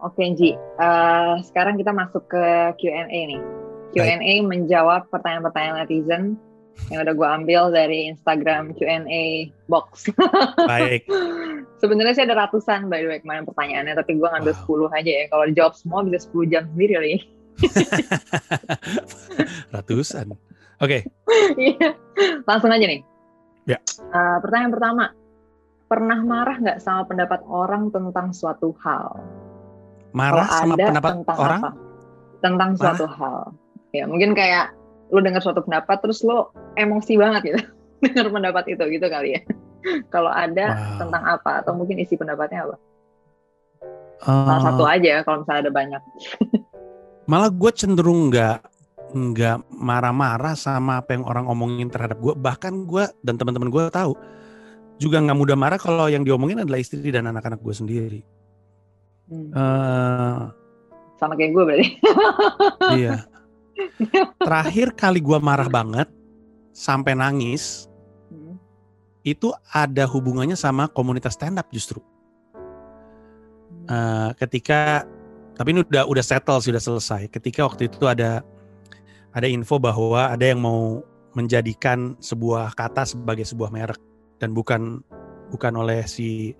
Oke Ji, uh, sekarang kita masuk ke Q&A nih. Q&A menjawab pertanyaan-pertanyaan netizen yang udah gue ambil dari Instagram Q&A box. Baik. Sebenarnya sih ada ratusan by the way kemarin pertanyaannya, tapi gue ngambil wow. 10 aja ya. Kalau dijawab semua bisa 10 jam sendiri kali. ratusan. Oke. Okay. Langsung aja nih. Ya. Uh, pertanyaan pertama, pernah marah nggak sama pendapat orang tentang suatu hal? Marah Kalau sama pendapat tentang orang? Apa? Tentang marah? suatu hal. Ya mungkin kayak lu dengar suatu pendapat terus lu emosi banget gitu dengar pendapat itu gitu kali ya. Kalau ada wow. tentang apa atau mungkin isi pendapatnya apa? Uh, Salah satu eh. aja kalau misalnya ada banyak. malah gue cenderung nggak nggak marah-marah sama apa yang orang omongin terhadap gue bahkan gue dan teman-teman gue tahu juga nggak mudah marah kalau yang diomongin adalah istri dan anak-anak gue sendiri hmm. uh, sama kayak gue berarti iya terakhir kali gue marah banget sampai nangis hmm. itu ada hubungannya sama komunitas stand up justru uh, ketika tapi ini udah udah settle sudah selesai. Ketika waktu itu ada ada info bahwa ada yang mau menjadikan sebuah kata sebagai sebuah merek dan bukan bukan oleh si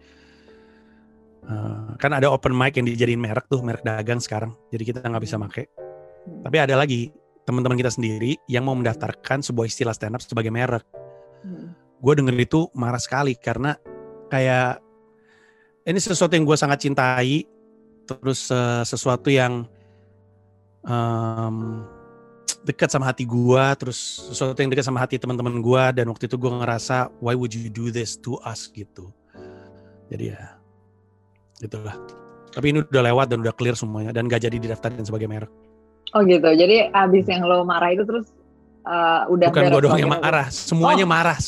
uh, kan ada open mic yang dijadiin merek tuh merek dagang sekarang. Jadi kita nggak bisa make. Hmm. tapi ada lagi teman-teman kita sendiri yang mau mendaftarkan sebuah istilah stand up sebagai merek. Hmm. gue denger itu marah sekali karena kayak ini sesuatu yang gue sangat cintai terus uh, sesuatu yang um, dekat sama hati gue terus sesuatu yang dekat sama hati teman-teman gue dan waktu itu gue ngerasa why would you do this to us? gitu. Jadi ya itulah tapi ini udah lewat dan udah clear semuanya dan gak jadi didaftarin sebagai merek oh gitu jadi abis yang lo marah itu terus uh, udah bukan gue doang yang marah semuanya oh. marah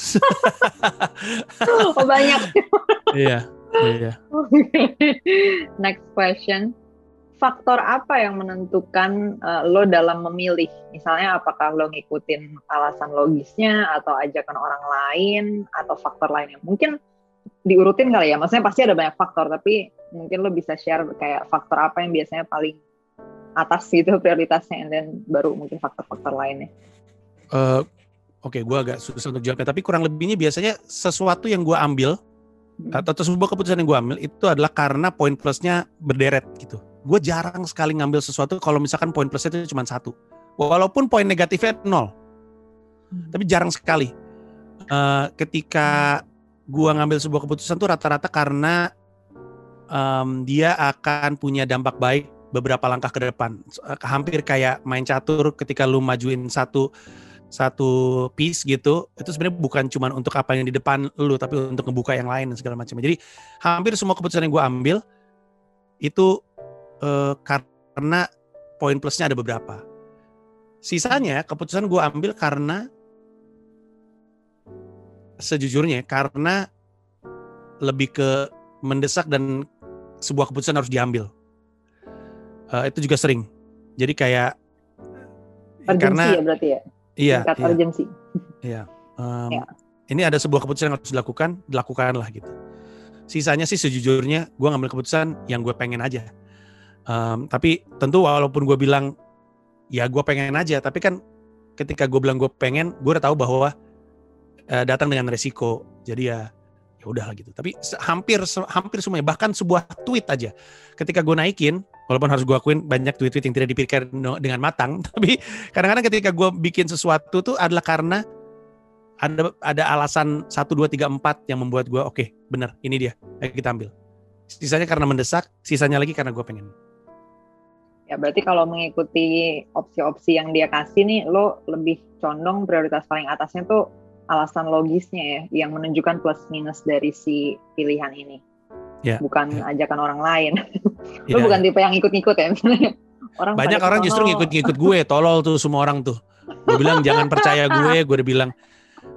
oh banyak iya Iya. Next question. Faktor apa yang menentukan uh, lo dalam memilih? Misalnya apakah lo ngikutin alasan logisnya atau ajakan orang lain atau faktor lainnya? Mungkin diurutin kali ya. Maksudnya pasti ada banyak faktor, tapi mungkin lo bisa share kayak faktor apa yang biasanya paling atas gitu prioritasnya, and then baru mungkin faktor-faktor lainnya. Uh, Oke, okay, gue agak susah untuk jawabnya, tapi kurang lebihnya biasanya sesuatu yang gue ambil Hmm. atau sebuah keputusan yang gue ambil itu adalah karena poin plusnya berderet gitu. Gue jarang sekali ngambil sesuatu kalau misalkan poin plusnya itu cuma satu. Walaupun poin negatifnya nol. Hmm. Tapi jarang sekali. Uh, ketika gue ngambil sebuah keputusan tuh rata-rata karena um, dia akan punya dampak baik beberapa langkah ke depan. Hampir kayak main catur ketika lu majuin satu satu piece gitu itu sebenarnya bukan cuma untuk apa yang di depan lu tapi untuk ngebuka yang lain dan segala macam jadi hampir semua keputusan yang gue ambil itu uh, karena poin plusnya ada beberapa sisanya keputusan gue ambil karena sejujurnya karena lebih ke mendesak dan sebuah keputusan harus diambil uh, itu juga sering jadi kayak Urgency karena ya berarti ya Iya. Tingkat iya. urgency. Iya. Um, ya. Ini ada sebuah keputusan yang harus dilakukan, dilakukanlah gitu. Sisanya sih sejujurnya gue ngambil keputusan yang gue pengen aja. Um, tapi tentu walaupun gue bilang ya gue pengen aja, tapi kan ketika gue bilang gue pengen, gue udah tahu bahwa uh, datang dengan resiko. Jadi ya ya udah gitu. Tapi hampir hampir semuanya bahkan sebuah tweet aja ketika gue naikin walaupun harus gue akuin banyak tweet-tweet yang tidak dipikirkan dengan matang tapi kadang-kadang ketika gue bikin sesuatu tuh adalah karena ada ada alasan satu dua tiga empat yang membuat gue oke okay, bener ini dia ayo kita ambil sisanya karena mendesak sisanya lagi karena gue pengen ya berarti kalau mengikuti opsi-opsi yang dia kasih nih lo lebih condong prioritas paling atasnya tuh alasan logisnya ya yang menunjukkan plus minus dari si pilihan ini yeah, bukan yeah. ajakan orang lain. lu yeah, bukan tipe yang ikut-ikut ya misalnya. Orang banyak orang justru ngikut-ngikut gue, tolol tuh semua orang tuh. Gue bilang jangan percaya gue, gue udah bilang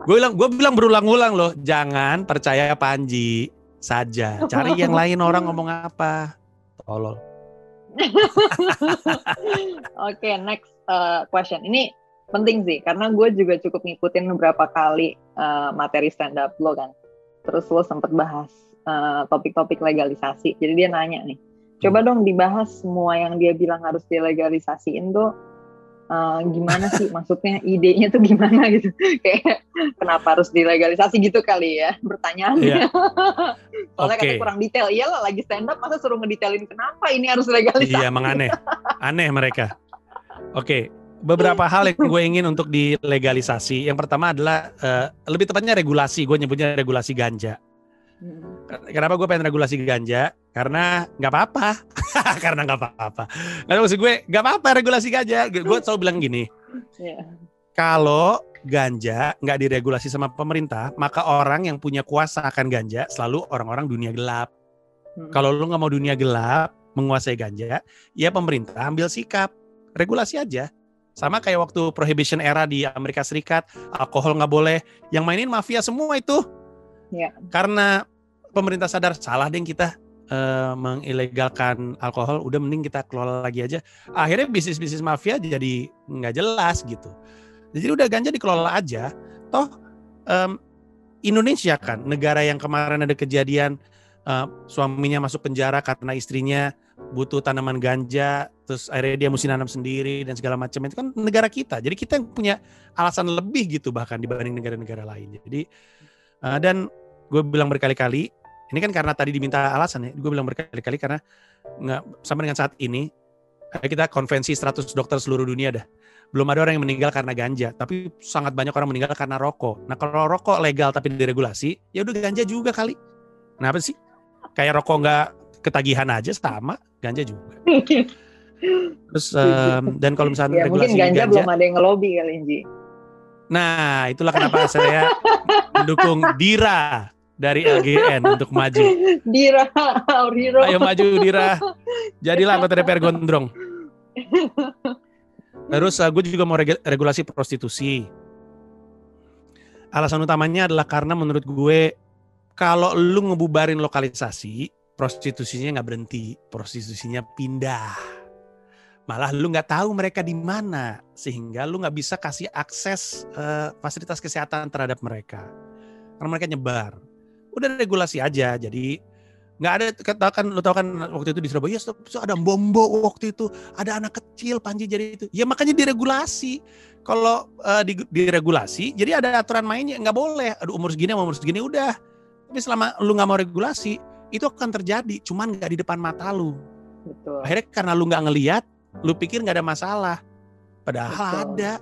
gue bilang gue bilang berulang-ulang loh, jangan percaya Panji saja. Cari yang lain orang ngomong apa. Tolol. Oke, okay, next uh, question. Ini penting sih karena gue juga cukup ngikutin beberapa kali uh, materi stand up lo kan. Terus lo sempet bahas Eh, topik-topik uh, legalisasi. Jadi dia nanya nih, Coba dong dibahas semua yang dia bilang harus dilegalisasiin tuh uh, gimana sih maksudnya idenya tuh gimana gitu kayak kenapa harus dilegalisasi gitu kali ya pertanyaannya yeah. soalnya okay. katanya kurang detail iya lah lagi stand up masa suruh ngedetailin kenapa ini harus legalisasi iya emang aneh aneh mereka oke okay. Beberapa hal yang gue ingin untuk dilegalisasi yang pertama adalah uh, lebih tepatnya regulasi gue nyebutnya regulasi ganja Hmm. Kenapa gue pengen regulasi ganja? Karena nggak apa-apa. Karena nggak apa-apa. Nggak maksud gue nggak apa-apa regulasi ganja. Gue selalu bilang gini. Yeah. Kalau ganja nggak diregulasi sama pemerintah, maka orang yang punya kuasa akan ganja selalu orang-orang dunia gelap. Hmm. Kalau lu nggak mau dunia gelap menguasai ganja, ya pemerintah ambil sikap, regulasi aja. Sama kayak waktu prohibition era di Amerika Serikat, alkohol nggak boleh, yang mainin mafia semua itu. Ya. Karena pemerintah sadar salah deh kita uh, mengilegalkan alkohol, udah mending kita kelola lagi aja. Akhirnya bisnis-bisnis mafia jadi nggak jelas gitu. Jadi udah ganja dikelola aja. Toh um, Indonesia kan negara yang kemarin ada kejadian uh, suaminya masuk penjara karena istrinya butuh tanaman ganja, terus akhirnya dia mesti nanam sendiri dan segala macam. Itu kan negara kita. Jadi kita yang punya alasan lebih gitu bahkan dibanding negara-negara lain. Jadi uh, dan gue bilang berkali-kali ini kan karena tadi diminta alasan ya gue bilang berkali-kali karena nggak sampai dengan saat ini kita konvensi 100 dokter seluruh dunia dah. Belum ada orang yang meninggal karena ganja tapi sangat banyak orang meninggal karena rokok. Nah kalau rokok legal tapi diregulasi ya udah ganja juga kali. Kenapa sih? Kayak rokok nggak ketagihan aja sama. Ganja juga terus um, dan kalau misalnya ya, regulasi mungkin ganja, ganja belum ada yang ngelobi kali Inji nah itulah kenapa saya mendukung Dira dari LGN untuk maju. Dira, Hero. Ayo maju Dira. Jadilah anggota DPR Gondrong. Terus uh, gue juga mau regulasi prostitusi. Alasan utamanya adalah karena menurut gue kalau lu ngebubarin lokalisasi, prostitusinya nggak berhenti, prostitusinya pindah. Malah lu nggak tahu mereka di mana, sehingga lu nggak bisa kasih akses uh, fasilitas kesehatan terhadap mereka, karena mereka nyebar. Udah regulasi aja jadi nggak ada kata kan lo tau kan waktu itu di Surabaya so, so ada bombo waktu itu ada anak kecil panji jadi itu. Ya makanya diregulasi. Kalau uh, di, diregulasi jadi ada aturan mainnya nggak boleh. Aduh umur segini umur segini udah. Tapi selama lu nggak mau regulasi itu akan terjadi cuman nggak di depan mata lu. Betul. akhirnya karena lu nggak ngelihat lu pikir nggak ada masalah padahal Betul. ada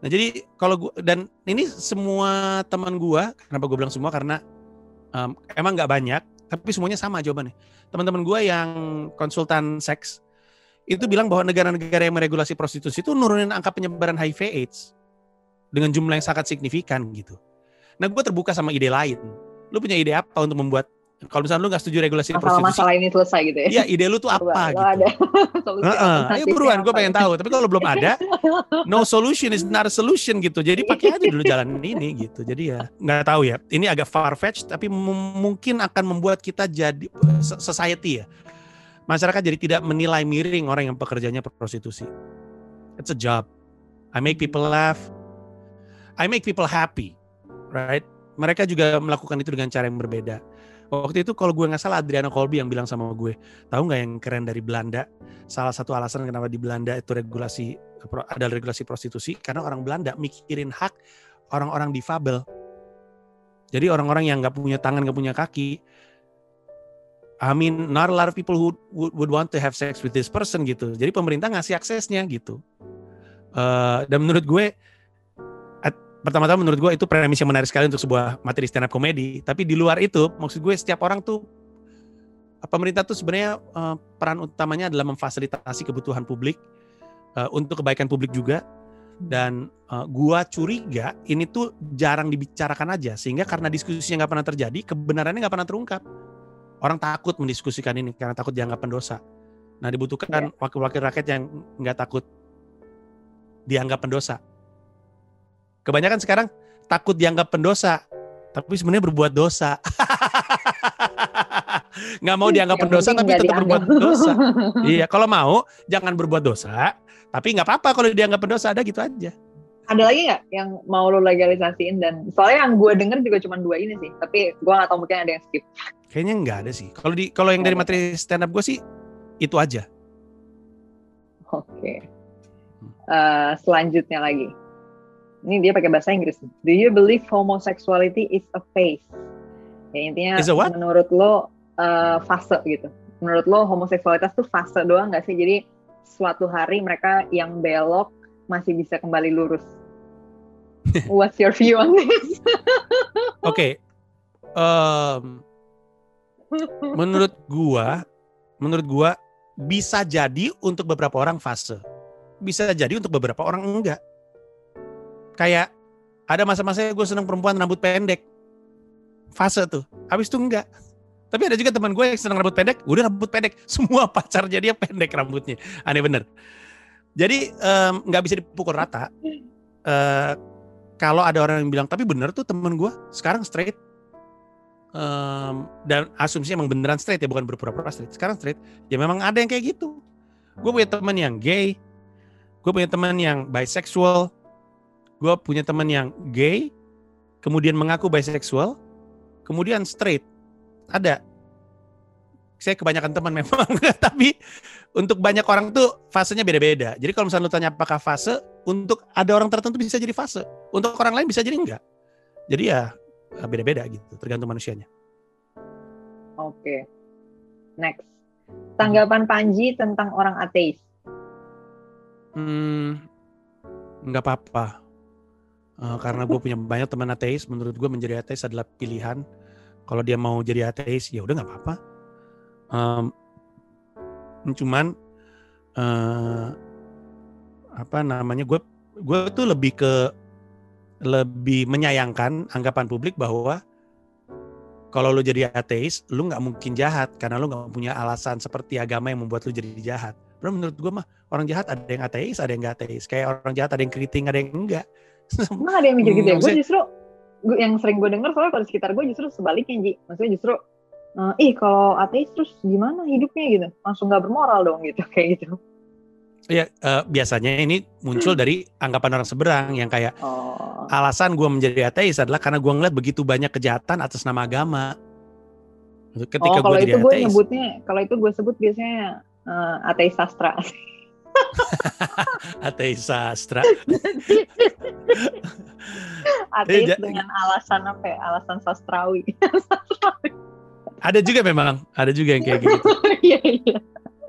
nah jadi kalau gua dan ini semua teman gua kenapa gue bilang semua karena um, emang nggak banyak, tapi semuanya sama jawabannya. Teman-teman gue yang konsultan seks itu bilang bahwa negara-negara yang meregulasi prostitusi itu nurunin angka penyebaran HIV/AIDS dengan jumlah yang sangat signifikan gitu. Nah, gue terbuka sama ide lain. Lu punya ide apa untuk membuat kalau misalnya lu gak setuju regulasi masalah, prostitusi, masalah ini selesai gitu ya? Iya, ide lu tuh apa Coba, gitu? Ada Ayo buruan, gue pengen tahu. Tapi kalau belum ada, no solution is not a solution gitu. Jadi pakai aja dulu jalan ini gitu. Jadi ya nggak tahu ya. Ini agak far fetched, tapi mungkin akan membuat kita jadi society ya. Masyarakat jadi tidak menilai miring orang yang pekerjaannya prostitusi. It's a job. I make people laugh. I make people happy, right? Mereka juga melakukan itu dengan cara yang berbeda Waktu itu kalau gue nggak salah Adriana Colby yang bilang sama gue, tahu nggak yang keren dari Belanda? Salah satu alasan kenapa di Belanda itu regulasi ada regulasi prostitusi karena orang Belanda mikirin hak orang-orang difabel. Jadi orang-orang yang nggak punya tangan, nggak punya kaki. I mean, not a lot of people who would, would want to have sex with this person gitu. Jadi pemerintah ngasih aksesnya gitu. Uh, dan menurut gue pertama-tama menurut gue itu premis yang menarik sekali untuk sebuah materi stand up komedi. Tapi di luar itu, maksud gue setiap orang tuh pemerintah tuh sebenarnya uh, peran utamanya adalah memfasilitasi kebutuhan publik uh, untuk kebaikan publik juga. Dan uh, gua curiga ini tuh jarang dibicarakan aja sehingga karena diskusinya nggak pernah terjadi, kebenarannya nggak pernah terungkap. Orang takut mendiskusikan ini karena takut dianggap pendosa. Nah dibutuhkan iya. wakil-wakil rakyat yang nggak takut dianggap pendosa Kebanyakan sekarang takut dianggap pendosa, tapi sebenarnya berbuat dosa. nggak mau dianggap pendosa tapi tetap berbuat dosa. iya, kalau mau jangan berbuat dosa, tapi nggak apa-apa kalau dianggap pendosa ada gitu aja. Ada lagi nggak yang mau lo legalisasiin dan soalnya yang gue denger juga cuma dua ini sih, tapi gue nggak tahu mungkin ada yang skip. Kayaknya nggak ada sih. Kalau di kalau yang dari materi stand up gue sih itu aja. Oke. Uh, selanjutnya lagi. Ini dia pakai bahasa Inggris. Do you believe homosexuality is a phase? Ya intinya Is a what? menurut lo uh, fase gitu. Menurut lo homoseksualitas tuh fase doang nggak sih? Jadi suatu hari mereka yang belok masih bisa kembali lurus. What's your view on this? Oke. Okay. Um, menurut gua, menurut gua bisa jadi untuk beberapa orang fase. Bisa jadi untuk beberapa orang enggak. Kayak ada masa-masa gue seneng perempuan rambut pendek. Fase tuh. Habis itu enggak. Tapi ada juga teman gue yang seneng rambut pendek, udah rambut pendek. Semua pacar jadi pendek rambutnya. Aneh bener. Jadi nggak um, bisa dipukul rata. Uh, kalau ada orang yang bilang, tapi bener tuh temen gue sekarang straight, um, dan asumsi emang beneran straight ya bukan berpura-pura straight sekarang straight ya memang ada yang kayak gitu gue punya teman yang gay gue punya teman yang bisexual gue punya teman yang gay kemudian mengaku bisexual kemudian straight ada saya kebanyakan teman memang tapi untuk banyak orang tuh fasenya beda-beda jadi kalau misalnya lu tanya apakah fase untuk ada orang tertentu bisa jadi fase untuk orang lain bisa jadi enggak jadi ya Eh, beda-beda gitu, tergantung manusianya. Oke. Okay. Next. Tanggapan Panji tentang orang ateis. Hmm, nggak apa-apa. Uh, karena gue punya banyak teman ateis, menurut gue menjadi ateis adalah pilihan. Kalau dia mau jadi ateis, ya udah nggak apa-apa. Um, cuman uh, apa namanya gue gue tuh lebih ke lebih menyayangkan anggapan publik bahwa kalau lu jadi ateis, lu nggak mungkin jahat karena lu nggak punya alasan seperti agama yang membuat lu jadi jahat. Menurut gue mah orang jahat ada yang ateis, ada yang nggak ateis. Kayak orang jahat ada yang keriting, ada yang enggak. Emang ada yang mikir gitu ya? Gue justru gue yang sering gue denger soalnya kalau sekitar gue justru sebaliknya Ji. Maksudnya justru uh, ih kalau ateis terus gimana hidupnya gitu? Langsung nggak bermoral dong gitu kayak gitu. Ya uh, biasanya ini muncul dari anggapan orang seberang yang kayak oh. alasan gue menjadi ateis adalah karena gue ngeliat begitu banyak kejahatan atas nama agama. Ketika oh, kalau itu gue nyebutnya, kalau itu gue sebut biasanya uh, ateis sastra. ateis sastra. ateis dengan alasan apa ya? Alasan sastrawi. ada juga memang, ada juga yang kayak gitu. Iya iya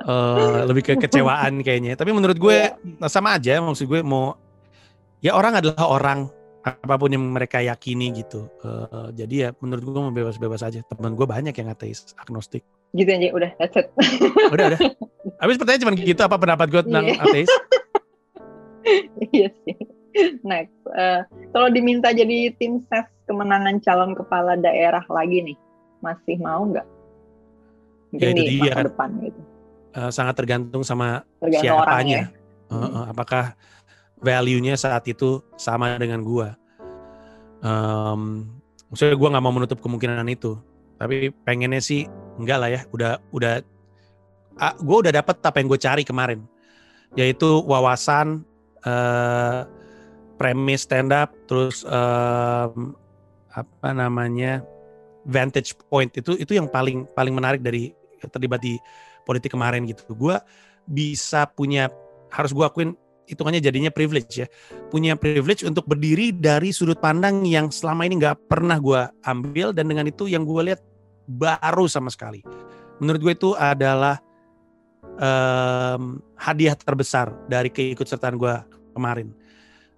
uh, lebih ke kecewaan kayaknya. Tapi menurut gue yeah. sama aja. Maksud gue mau ya orang adalah orang apa pun yang mereka yakini gitu. Uh, jadi ya menurut gue mau bebas-bebas aja. Teman gue banyak yang ateis, agnostik. Gitu aja, udah that's it. udah, udah. Habis pertanyaan cuma gitu apa pendapat gue tentang yeah. ateis? iya sih. Next, uh, kalau diminta jadi tim ses kemenangan calon kepala daerah lagi nih, masih mau nggak? ya itu dia kan. depan gitu uh, sangat tergantung sama tergantung siapanya. Uh, uh, apakah value-nya saat itu sama dengan gua. Um, maksudnya gua nggak mau menutup kemungkinan itu. Tapi pengennya sih enggak lah ya. Udah udah uh, gua udah dapet apa yang gue cari kemarin. Yaitu wawasan uh, premis stand up terus um, apa namanya vantage point itu itu yang paling paling menarik dari terlibat di politik kemarin gitu. Gue bisa punya harus gue akuin hitungannya jadinya privilege ya. Punya privilege untuk berdiri dari sudut pandang yang selama ini nggak pernah gue ambil dan dengan itu yang gue lihat baru sama sekali. Menurut gue itu adalah um, hadiah terbesar dari keikutsertaan gue kemarin.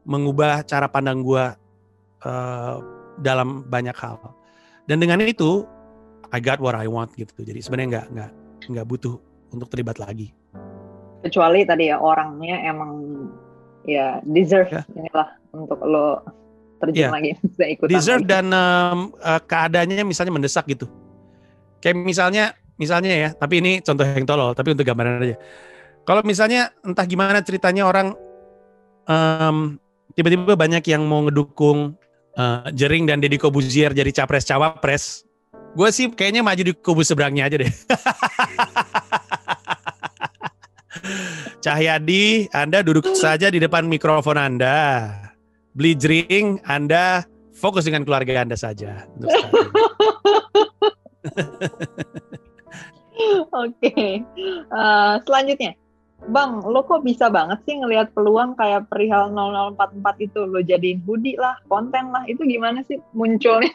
Mengubah cara pandang gue uh, dalam banyak hal. Dan dengan itu, I got what I want gitu. Jadi sebenarnya nggak nggak nggak butuh untuk terlibat lagi. Kecuali tadi ya orangnya emang ya deserve ya. inilah untuk lo terjun ya. lagi bisa ikutan deserve lagi. dan um, uh, keadaannya misalnya mendesak gitu. Kayak misalnya misalnya ya, tapi ini contoh yang tolol, tapi untuk gambaran aja. Kalau misalnya entah gimana ceritanya orang um, tiba-tiba banyak yang mau ngedukung uh, Jering dan Deddy Kobuzier jadi capres cawapres Gue sih kayaknya maju di kubu seberangnya aja deh. Cahyadi, Anda duduk saja di depan mikrofon Anda. Beli drink, Anda fokus dengan keluarga Anda saja. Oke, uh, selanjutnya, Bang, lo kok bisa banget sih ngelihat peluang kayak perihal 0044 itu lo jadiin hoodie lah, konten lah, itu gimana sih munculnya?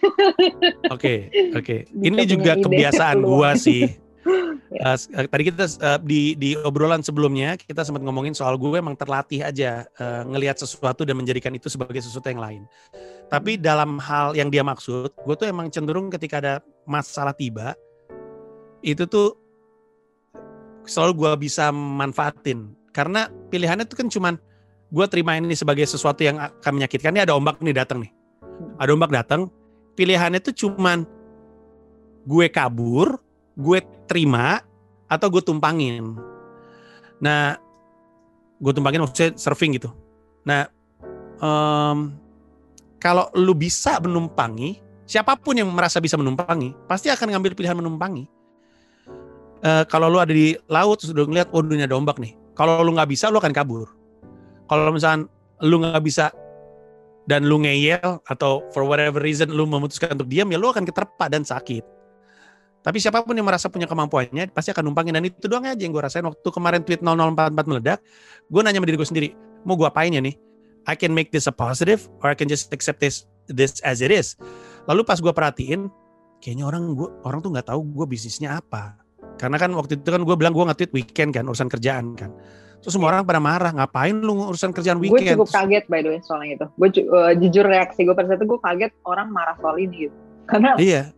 Oke, oke. Okay. Ini juga kebiasaan gua sih. uh, tadi kita uh, di di obrolan sebelumnya kita sempat ngomongin soal gue emang terlatih aja uh, ngelihat sesuatu dan menjadikan itu sebagai sesuatu yang lain. Tapi dalam hal yang dia maksud, gue tuh emang cenderung ketika ada masalah tiba, itu tuh selalu gue bisa manfaatin. Karena pilihannya tuh kan cuman gue terima ini sebagai sesuatu yang akan menyakitkan. Ini ada ombak nih datang nih. Ada ombak datang. Pilihannya tuh cuman gue kabur gue terima atau gue tumpangin. Nah gue tumpangin maksudnya surfing gitu. Nah um, kalau lu bisa menumpangi siapa pun yang merasa bisa menumpangi pasti akan ngambil pilihan menumpangi. Uh, kalau lu ada di laut terus udah ngeliat oh dunia ada ombak nih. Kalau lu nggak bisa lu akan kabur. Kalau misalnya lu nggak bisa dan lu ngeyel atau for whatever reason lu memutuskan untuk diam ya lu akan keterpa dan sakit tapi siapa pun yang merasa punya kemampuannya pasti akan numpangin dan itu doang aja yang gue rasain waktu kemarin tweet 0044 meledak gue nanya sama diri gue sendiri mau gue apain ya nih I can make this a positive or I can just accept this this as it is lalu pas gue perhatiin kayaknya orang gue orang tuh nggak tahu gue bisnisnya apa karena kan waktu itu kan gue bilang gue nge-tweet weekend kan, urusan kerjaan kan. Terus semua orang pada marah, ngapain lu urusan kerjaan weekend? Gue cukup kaget by the way soalnya itu. Gue uh, jujur reaksi gue pada saat itu gue kaget orang marah soal ini gitu. Karena iya.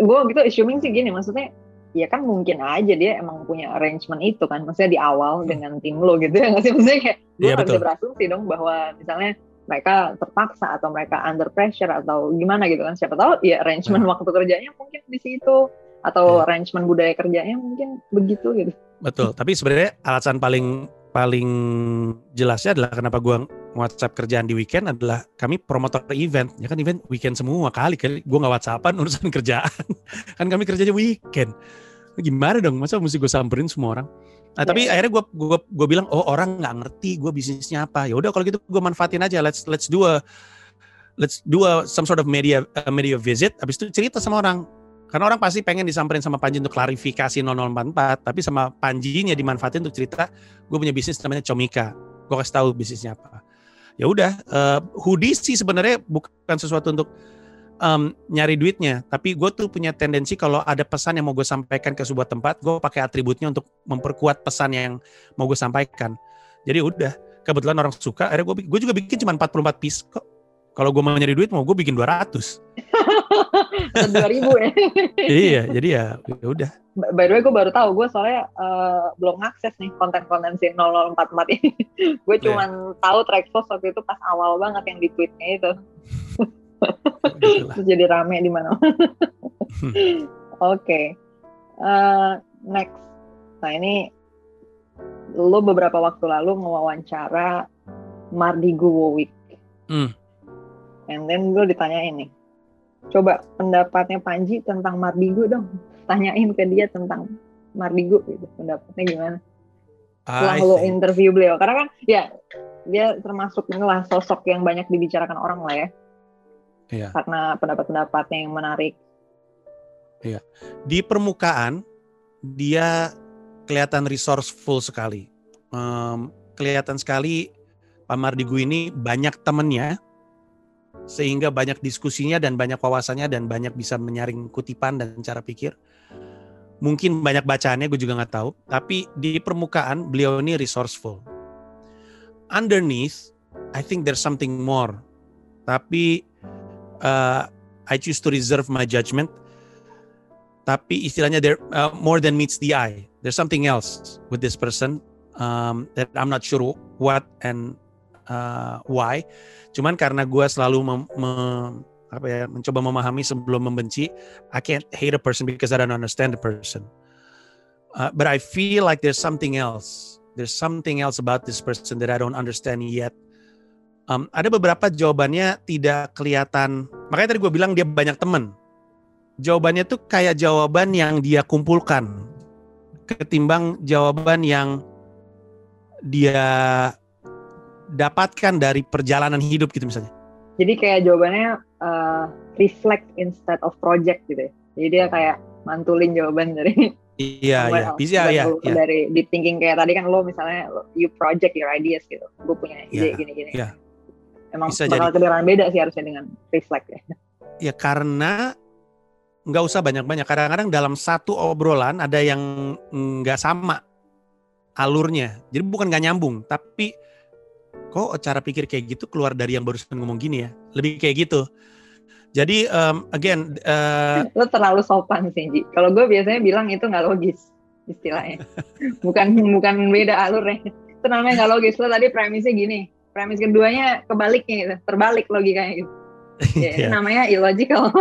Gue gitu assuming sih gini, maksudnya ya kan mungkin aja dia emang punya arrangement itu kan. Maksudnya di awal hmm. dengan tim lo gitu ya nggak sih? Maksudnya kayak gue iya, bisa berasumsi dong bahwa misalnya mereka terpaksa atau mereka under pressure atau gimana gitu kan. Siapa tahu ya arrangement hmm. waktu kerjanya mungkin di situ atau yeah. arrangement budaya kerjanya mungkin begitu gitu. Betul, tapi sebenarnya alasan paling paling jelasnya adalah kenapa gua WhatsApp kerjaan di weekend adalah kami promotor event. Ya kan event weekend semua kali kali gua nggak WhatsAppan urusan kerjaan. Kan kami kerjanya weekend. Gimana dong? Masa mesti gue samperin semua orang? Nah tapi yeah. akhirnya gue gua gua bilang oh orang nggak ngerti gue bisnisnya apa. Ya udah kalau gitu gue manfaatin aja. Let's let's do a let's do a some sort of media uh, media visit. Habis itu cerita sama orang karena orang pasti pengen disamperin sama Panji untuk klarifikasi 0044, tapi sama Panjinya dimanfaatin untuk cerita, gue punya bisnis namanya Comika. Gue kasih tahu bisnisnya apa. Ya udah, uh, hoodie sih sebenarnya bukan sesuatu untuk um, nyari duitnya, tapi gue tuh punya tendensi kalau ada pesan yang mau gue sampaikan ke sebuah tempat, gue pakai atributnya untuk memperkuat pesan yang mau gue sampaikan. Jadi udah, kebetulan orang suka, akhirnya gue gue juga bikin cuma 44 piece kok. Kalau gue mau nyari duit mau gue bikin 200. dua ribu ya iya jadi ya, ya udah by the way gue baru tahu gue soalnya uh, belum akses nih konten-konten si 0044 ini gue iya. cuma yeah. tahu Traxos waktu itu pas awal banget yang di tweetnya itu Terus jadi rame di mana hmm. oke okay. uh, eh, next nah ini lo beberapa waktu lalu mewawancara Mardi Week hmm. and then gue ditanyain nih coba pendapatnya Panji tentang Mardigo dong. Tanyain ke dia tentang Mardigo gitu pendapatnya gimana. Setelah lo interview beliau. Karena kan ya dia termasuk inilah sosok yang banyak dibicarakan orang lah ya. Iya. karena pendapat-pendapatnya yang menarik. Iya. Di permukaan dia kelihatan resourceful sekali. Um, kelihatan sekali Pak Mardigu ini banyak temennya sehingga banyak diskusinya dan banyak wawasannya dan banyak bisa menyaring kutipan dan cara pikir. Mungkin banyak bacaannya, gue juga nggak tahu. Tapi di permukaan beliau ini resourceful. Underneath, I think there's something more. Tapi uh, I choose to reserve my judgment. Tapi istilahnya there uh, more than meets the eye. There's something else with this person um, that I'm not sure what and uh, why. Cuman karena gue selalu mem, me, apa ya, mencoba memahami sebelum membenci, I can't hate a person because I don't understand the person. Uh, but I feel like there's something else. There's something else about this person that I don't understand yet. Um, ada beberapa jawabannya tidak kelihatan. Makanya tadi gue bilang dia banyak temen. Jawabannya tuh kayak jawaban yang dia kumpulkan ketimbang jawaban yang dia dapatkan dari perjalanan hidup gitu misalnya? Jadi kayak jawabannya uh, reflect instead of project gitu ya. Jadi dia kayak mantulin jawaban dari Iya, iya, bisa ya. ya. Dari deep thinking kayak tadi kan lo misalnya you project your ideas gitu. Gue punya ide gini-gini. Iya. Emang bisa bakal kedengaran beda sih harusnya dengan reflect ya. Ya karena nggak usah banyak-banyak. Kadang-kadang dalam satu obrolan ada yang nggak sama alurnya. Jadi bukan nggak nyambung, tapi kok cara pikir kayak gitu keluar dari yang barusan ngomong gini ya. Lebih kayak gitu. Jadi um, again, uh, lo terlalu sopan sih, Ji. Kalau gue biasanya bilang itu nggak logis istilahnya. bukan bukan beda alurnya. Itu namanya nggak logis. Lo tadi premisnya gini, premis keduanya kebaliknya gitu, terbalik logikanya gitu. Ya, yeah. namanya illogical.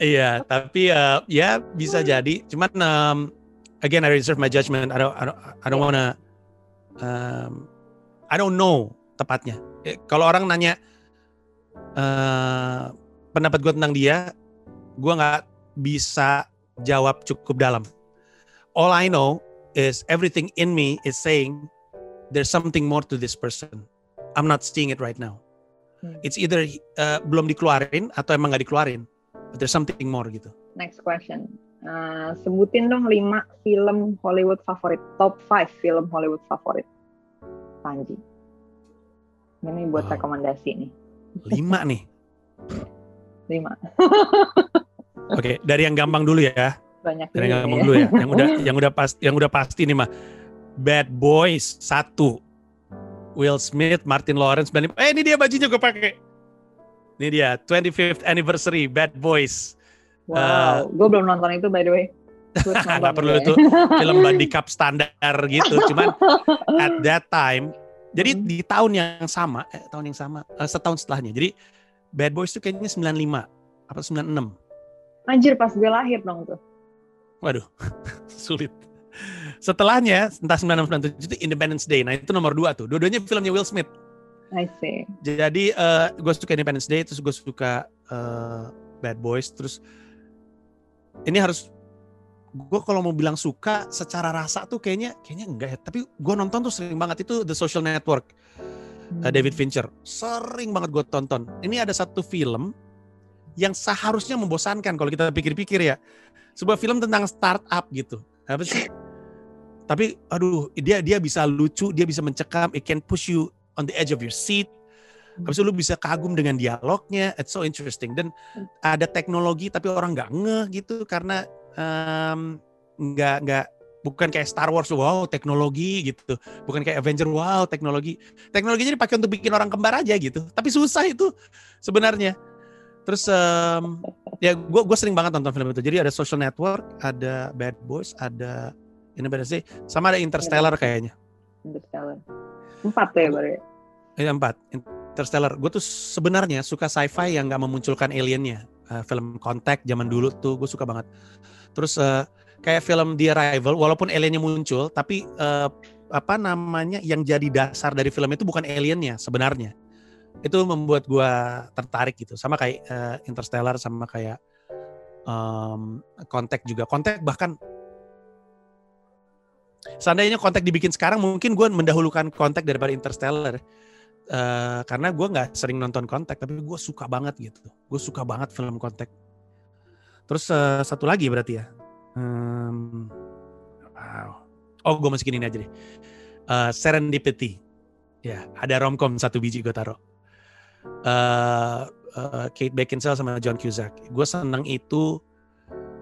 iya, tapi uh, ya bisa jadi. Cuman um, again, I reserve my judgment. I don't, I don't, I don't wanna, um, I don't know tepatnya. Eh, kalau orang nanya uh, pendapat gue tentang dia, gue nggak bisa jawab cukup dalam. All I know is everything in me is saying there's something more to this person. I'm not seeing it right now. Hmm. It's either uh, belum dikeluarin atau emang nggak dikeluarin. But there's something more gitu. Next question. Uh, sebutin dong lima film Hollywood favorit, top 5 film Hollywood favorit. Panji. Ini buat wow. rekomendasi nih. Lima nih. Lima. Oke, dari yang gampang dulu ya. Banyak dari yang gampang ya. dulu ya. Yang udah yang udah pasti yang udah pasti nih mah. Bad Boys satu. Will Smith, Martin Lawrence, Eh ini dia bajunya gue pakai. Ini dia 25th anniversary Bad Boys. Wow, uh, gue belum nonton itu by the way. Gak perlu itu film buddy cup standar gitu. Cuman at that time jadi hmm. di tahun yang sama, eh, tahun yang sama, uh, setahun setelahnya. Jadi Bad Boys itu kayaknya 95 apa 96. Anjir pas gue lahir dong tuh. Waduh, sulit. Setelahnya entah 96 97 itu Independence Day. Nah, itu nomor dua tuh. Dua-duanya filmnya Will Smith. I see. Jadi uh, gue suka Independence Day, terus gue suka uh, Bad Boys, terus ini harus gue kalau mau bilang suka secara rasa tuh kayaknya kayaknya enggak ya. Tapi gue nonton tuh sering banget itu The Social Network hmm. uh, David Fincher. Sering banget gue tonton. Ini ada satu film yang seharusnya membosankan kalau kita pikir-pikir ya. Sebuah film tentang startup gitu. Apa sih? Tapi aduh dia dia bisa lucu dia bisa mencekam it can push you on the edge of your seat. Habis itu lu bisa kagum dengan dialognya, it's so interesting. Dan hmm. ada teknologi tapi orang nggak ngeh gitu karena um, nggak nggak bukan kayak Star Wars wow teknologi gitu. Bukan kayak Avenger wow teknologi. Teknologinya dipakai untuk bikin orang kembar aja gitu. Tapi susah itu sebenarnya. Terus um, ya gue gue sering banget nonton film itu. Jadi ada Social Network ada Bad Boys ada ini beda sih sama ada Interstellar kayaknya. Interstellar. Empat ya baru ya? Iya, empat. Interstellar. Gue tuh sebenarnya suka sci-fi yang nggak memunculkan aliennya. Uh, film Contact zaman dulu tuh gue suka banget Terus uh, kayak film The Arrival, walaupun aliennya muncul, tapi uh, apa namanya yang jadi dasar dari film itu bukan aliennya sebenarnya. Itu membuat gue tertarik gitu. Sama kayak uh, Interstellar, sama kayak um, Contact juga. Contact bahkan seandainya kontak dibikin sekarang mungkin gue mendahulukan kontak daripada Interstellar uh, karena gue nggak sering nonton kontak tapi gue suka banget gitu gue suka banget film kontak Terus uh, satu lagi berarti ya. Um, wow. Oh, gue masukin ini aja deh. Uh, Serendipity. Ya, ada romcom satu biji gue taruh. Uh, uh, Kate Beckinsale sama John Cusack. Gue seneng itu.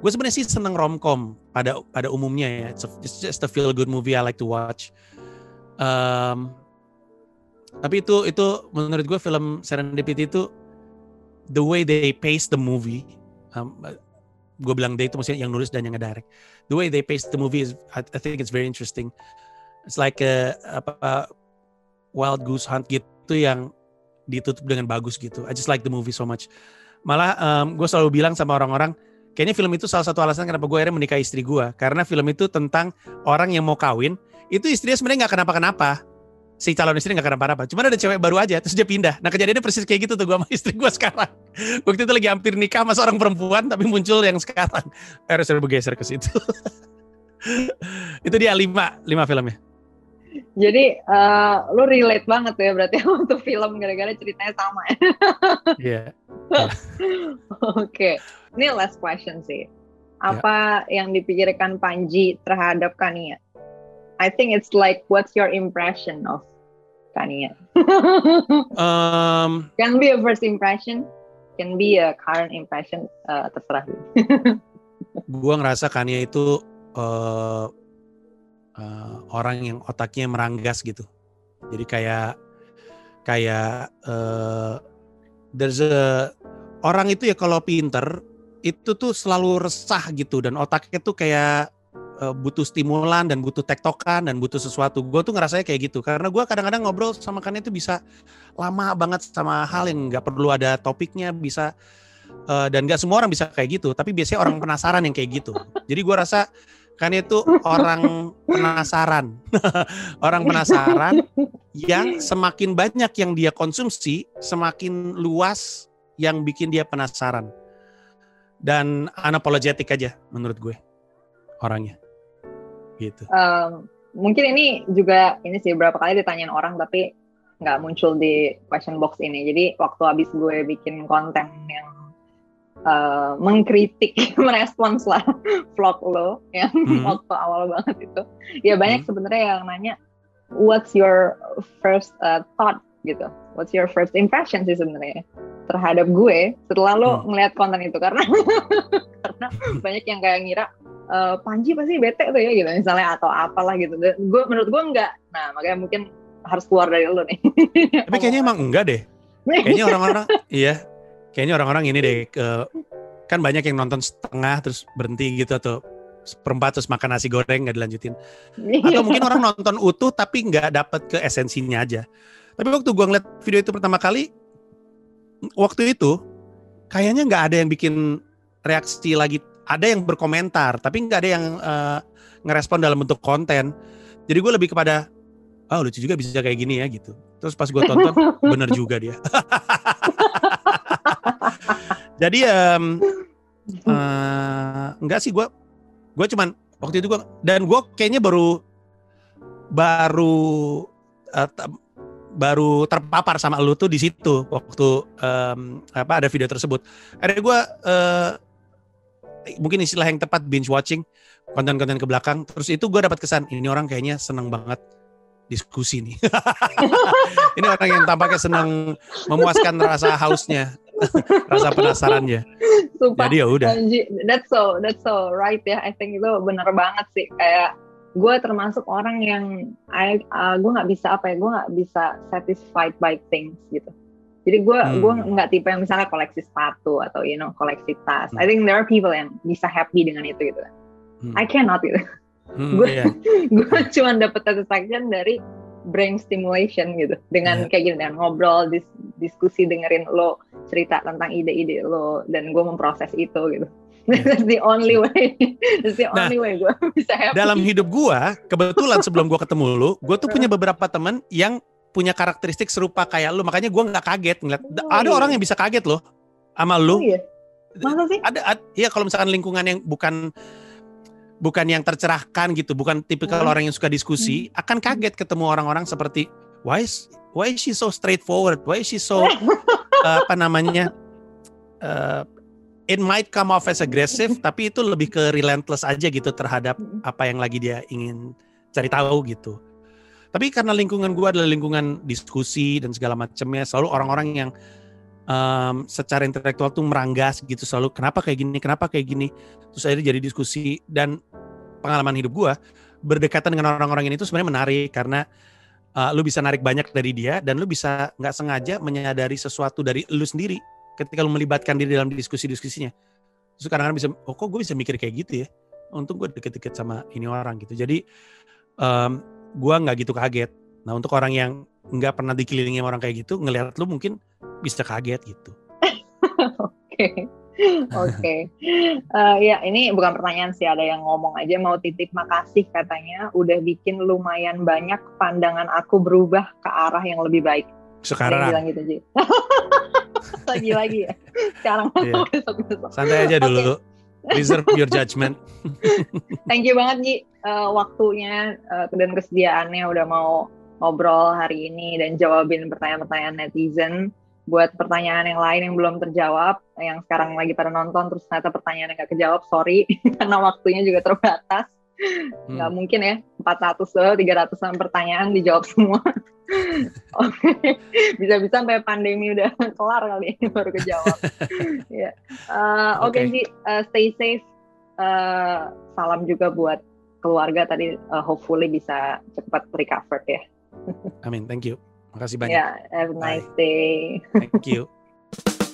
Gue sebenarnya sih seneng romcom pada pada umumnya ya. It's, a, it's just a feel good movie I like to watch. Um, tapi itu itu menurut gue film Serendipity itu the way they pace the movie um, gue bilang they itu maksudnya yang nulis dan yang ngedirect. The way they pace the movie is, I, think it's very interesting. It's like a, apa uh, Wild Goose Hunt gitu yang ditutup dengan bagus gitu. I just like the movie so much. Malah um, gue selalu bilang sama orang-orang, kayaknya film itu salah satu alasan kenapa gue akhirnya menikah istri gue. Karena film itu tentang orang yang mau kawin, itu istrinya sebenarnya nggak kenapa-kenapa si calon istri gak kenapa-napa. Cuma ada cewek baru aja, terus dia pindah. Nah kejadiannya persis kayak gitu tuh gue sama istri gue sekarang. Waktu itu lagi hampir nikah sama seorang perempuan, tapi muncul yang sekarang. Harus bergeser ke situ. itu dia lima, lima filmnya. Jadi uh, lu relate banget ya berarti untuk film gara-gara ceritanya sama ya. Iya. Oke, ini last question sih. apa ya. yang dipikirkan Panji terhadap Kania? I think it's like what's your impression of Kania? um, can be a first impression, can be a current impression, uh, terserah. gua ngerasa Kania itu uh, uh, orang yang otaknya meranggas gitu. Jadi kayak kayak uh, there's a orang itu ya kalau pinter itu tuh selalu resah gitu dan otaknya tuh kayak uh, butuh stimulan dan butuh tektokan dan butuh sesuatu. Gue tuh ngerasanya kayak gitu karena gue kadang-kadang ngobrol sama kan itu bisa lama banget sama hal yang nggak perlu ada topiknya bisa uh, dan nggak semua orang bisa kayak gitu. Tapi biasanya orang penasaran yang kayak gitu. Jadi gue rasa kan itu orang penasaran, orang penasaran yang semakin banyak yang dia konsumsi, semakin luas yang bikin dia penasaran dan unapologetic aja menurut gue orangnya. Gitu. Um, mungkin ini juga ini sih berapa kali ditanyain orang tapi nggak muncul di question box ini. Jadi waktu habis gue bikin konten yang uh, mengkritik merespons lah vlog lo yang hmm. waktu awal banget itu ya banyak hmm. sebenarnya yang nanya what's your first uh, thought? gitu. What's your first impression? sih sebenarnya terhadap gue setelah lo hmm. ngeliat konten itu. Karena karena banyak yang kayak ngira e, Panji pasti bete tuh ya gitu. Misalnya atau apalah gitu. Gue menurut gue enggak. Nah makanya mungkin harus keluar dari lo nih. Tapi kayaknya emang enggak deh. Kayaknya orang-orang iya. Kayaknya orang-orang ini deh ke, kan banyak yang nonton setengah terus berhenti gitu atau seperempat terus makan nasi goreng nggak dilanjutin. Atau mungkin orang nonton utuh tapi nggak dapet ke esensinya aja. Tapi waktu gue ngeliat video itu pertama kali waktu itu kayaknya nggak ada yang bikin reaksi lagi ada yang berkomentar tapi nggak ada yang uh, ngerespon dalam bentuk konten. Jadi gue lebih kepada oh lucu juga bisa kayak gini ya gitu. Terus pas gue tonton bener juga dia. Jadi um, uh, enggak sih gue gue cuman waktu itu gue dan gue kayaknya baru baru uh, baru terpapar sama lu tuh di situ waktu um, apa ada video tersebut. Ada gue uh, mungkin istilah yang tepat binge watching konten-konten ke belakang. Terus itu gue dapat kesan ini orang kayaknya seneng banget diskusi nih. ini orang yang tampaknya senang memuaskan rasa hausnya, rasa penasarannya. Sumpah, Jadi ya udah. That's so that's so right ya. I think itu benar banget sih kayak gue termasuk orang yang I, uh, gue nggak bisa apa ya gue nggak bisa satisfied by things gitu jadi gue hmm. gue nggak tipe yang misalnya koleksi sepatu atau you know koleksi tas hmm. I think there are people yang bisa happy dengan itu gitu hmm. I cannot gitu hmm, gue yeah. gue cuma dapet satisfaction dari brain stimulation gitu dengan yeah. kayak gini dengan ngobrol dis, diskusi dengerin lo cerita tentang ide-ide lo dan gue memproses itu gitu That's the only way. That's the nah, only way gue bisa happy. Dalam hidup gue, kebetulan sebelum gue ketemu lu, gue tuh punya beberapa temen yang punya karakteristik serupa kayak lu. Makanya gue nggak kaget ngeliat. Oh, ada iya. orang yang bisa kaget loh sama lu. Oh, iya. Masa sih? Ada, ada iya kalau misalkan lingkungan yang bukan bukan yang tercerahkan gitu, bukan tipikal hmm. orang yang suka diskusi, hmm. akan kaget ketemu orang-orang seperti why is why is she so straightforward? Why is she so uh, apa namanya? Uh, it might come off as aggressive tapi itu lebih ke relentless aja gitu terhadap apa yang lagi dia ingin cari tahu gitu tapi karena lingkungan gue adalah lingkungan diskusi dan segala macamnya selalu orang-orang yang um, secara intelektual tuh meranggas gitu selalu kenapa kayak gini? Kenapa kayak gini? Terus akhirnya jadi diskusi dan pengalaman hidup gue berdekatan dengan orang-orang ini tuh sebenarnya menarik karena uh, lu bisa narik banyak dari dia dan lu bisa nggak sengaja menyadari sesuatu dari lu sendiri ketika lu melibatkan diri dalam diskusi-diskusinya. Terus kadang-kadang bisa oh kok gue bisa mikir kayak gitu ya? Untung gue deket-deket sama ini orang gitu. Jadi um, gue nggak gitu kaget. Nah untuk orang yang nggak pernah dikelilingi orang kayak gitu ngelihat lu mungkin bisa kaget gitu. Oke. Oke. Uh, ya ini bukan pertanyaan sih ada yang ngomong aja mau titip makasih katanya. Udah bikin lumayan banyak pandangan aku berubah ke arah yang lebih baik. Sekarang. Bilang gitu lagi lagi ya. Sekarang yeah. besok besok santai aja dulu okay. Reserve your judgment thank you banget Ji uh, waktunya uh, dan kesediaannya udah mau ngobrol hari ini dan jawabin pertanyaan-pertanyaan netizen buat pertanyaan yang lain yang belum terjawab, yang sekarang lagi pada nonton terus ternyata pertanyaan yang gak kejawab, sorry karena waktunya juga terbatas. Hmm. Nggak mungkin ya 400 atau 300 pertanyaan dijawab semua. Oke, bisa-bisa sampai pandemi udah kelar kali ini baru kejawab. yeah. uh, Oke okay. okay, sih, uh, stay safe. Uh, salam juga buat keluarga tadi. Uh, hopefully bisa cepat recover ya. Amin, thank you. Makasih banyak. Yeah, have a nice Bye. day. Thank you.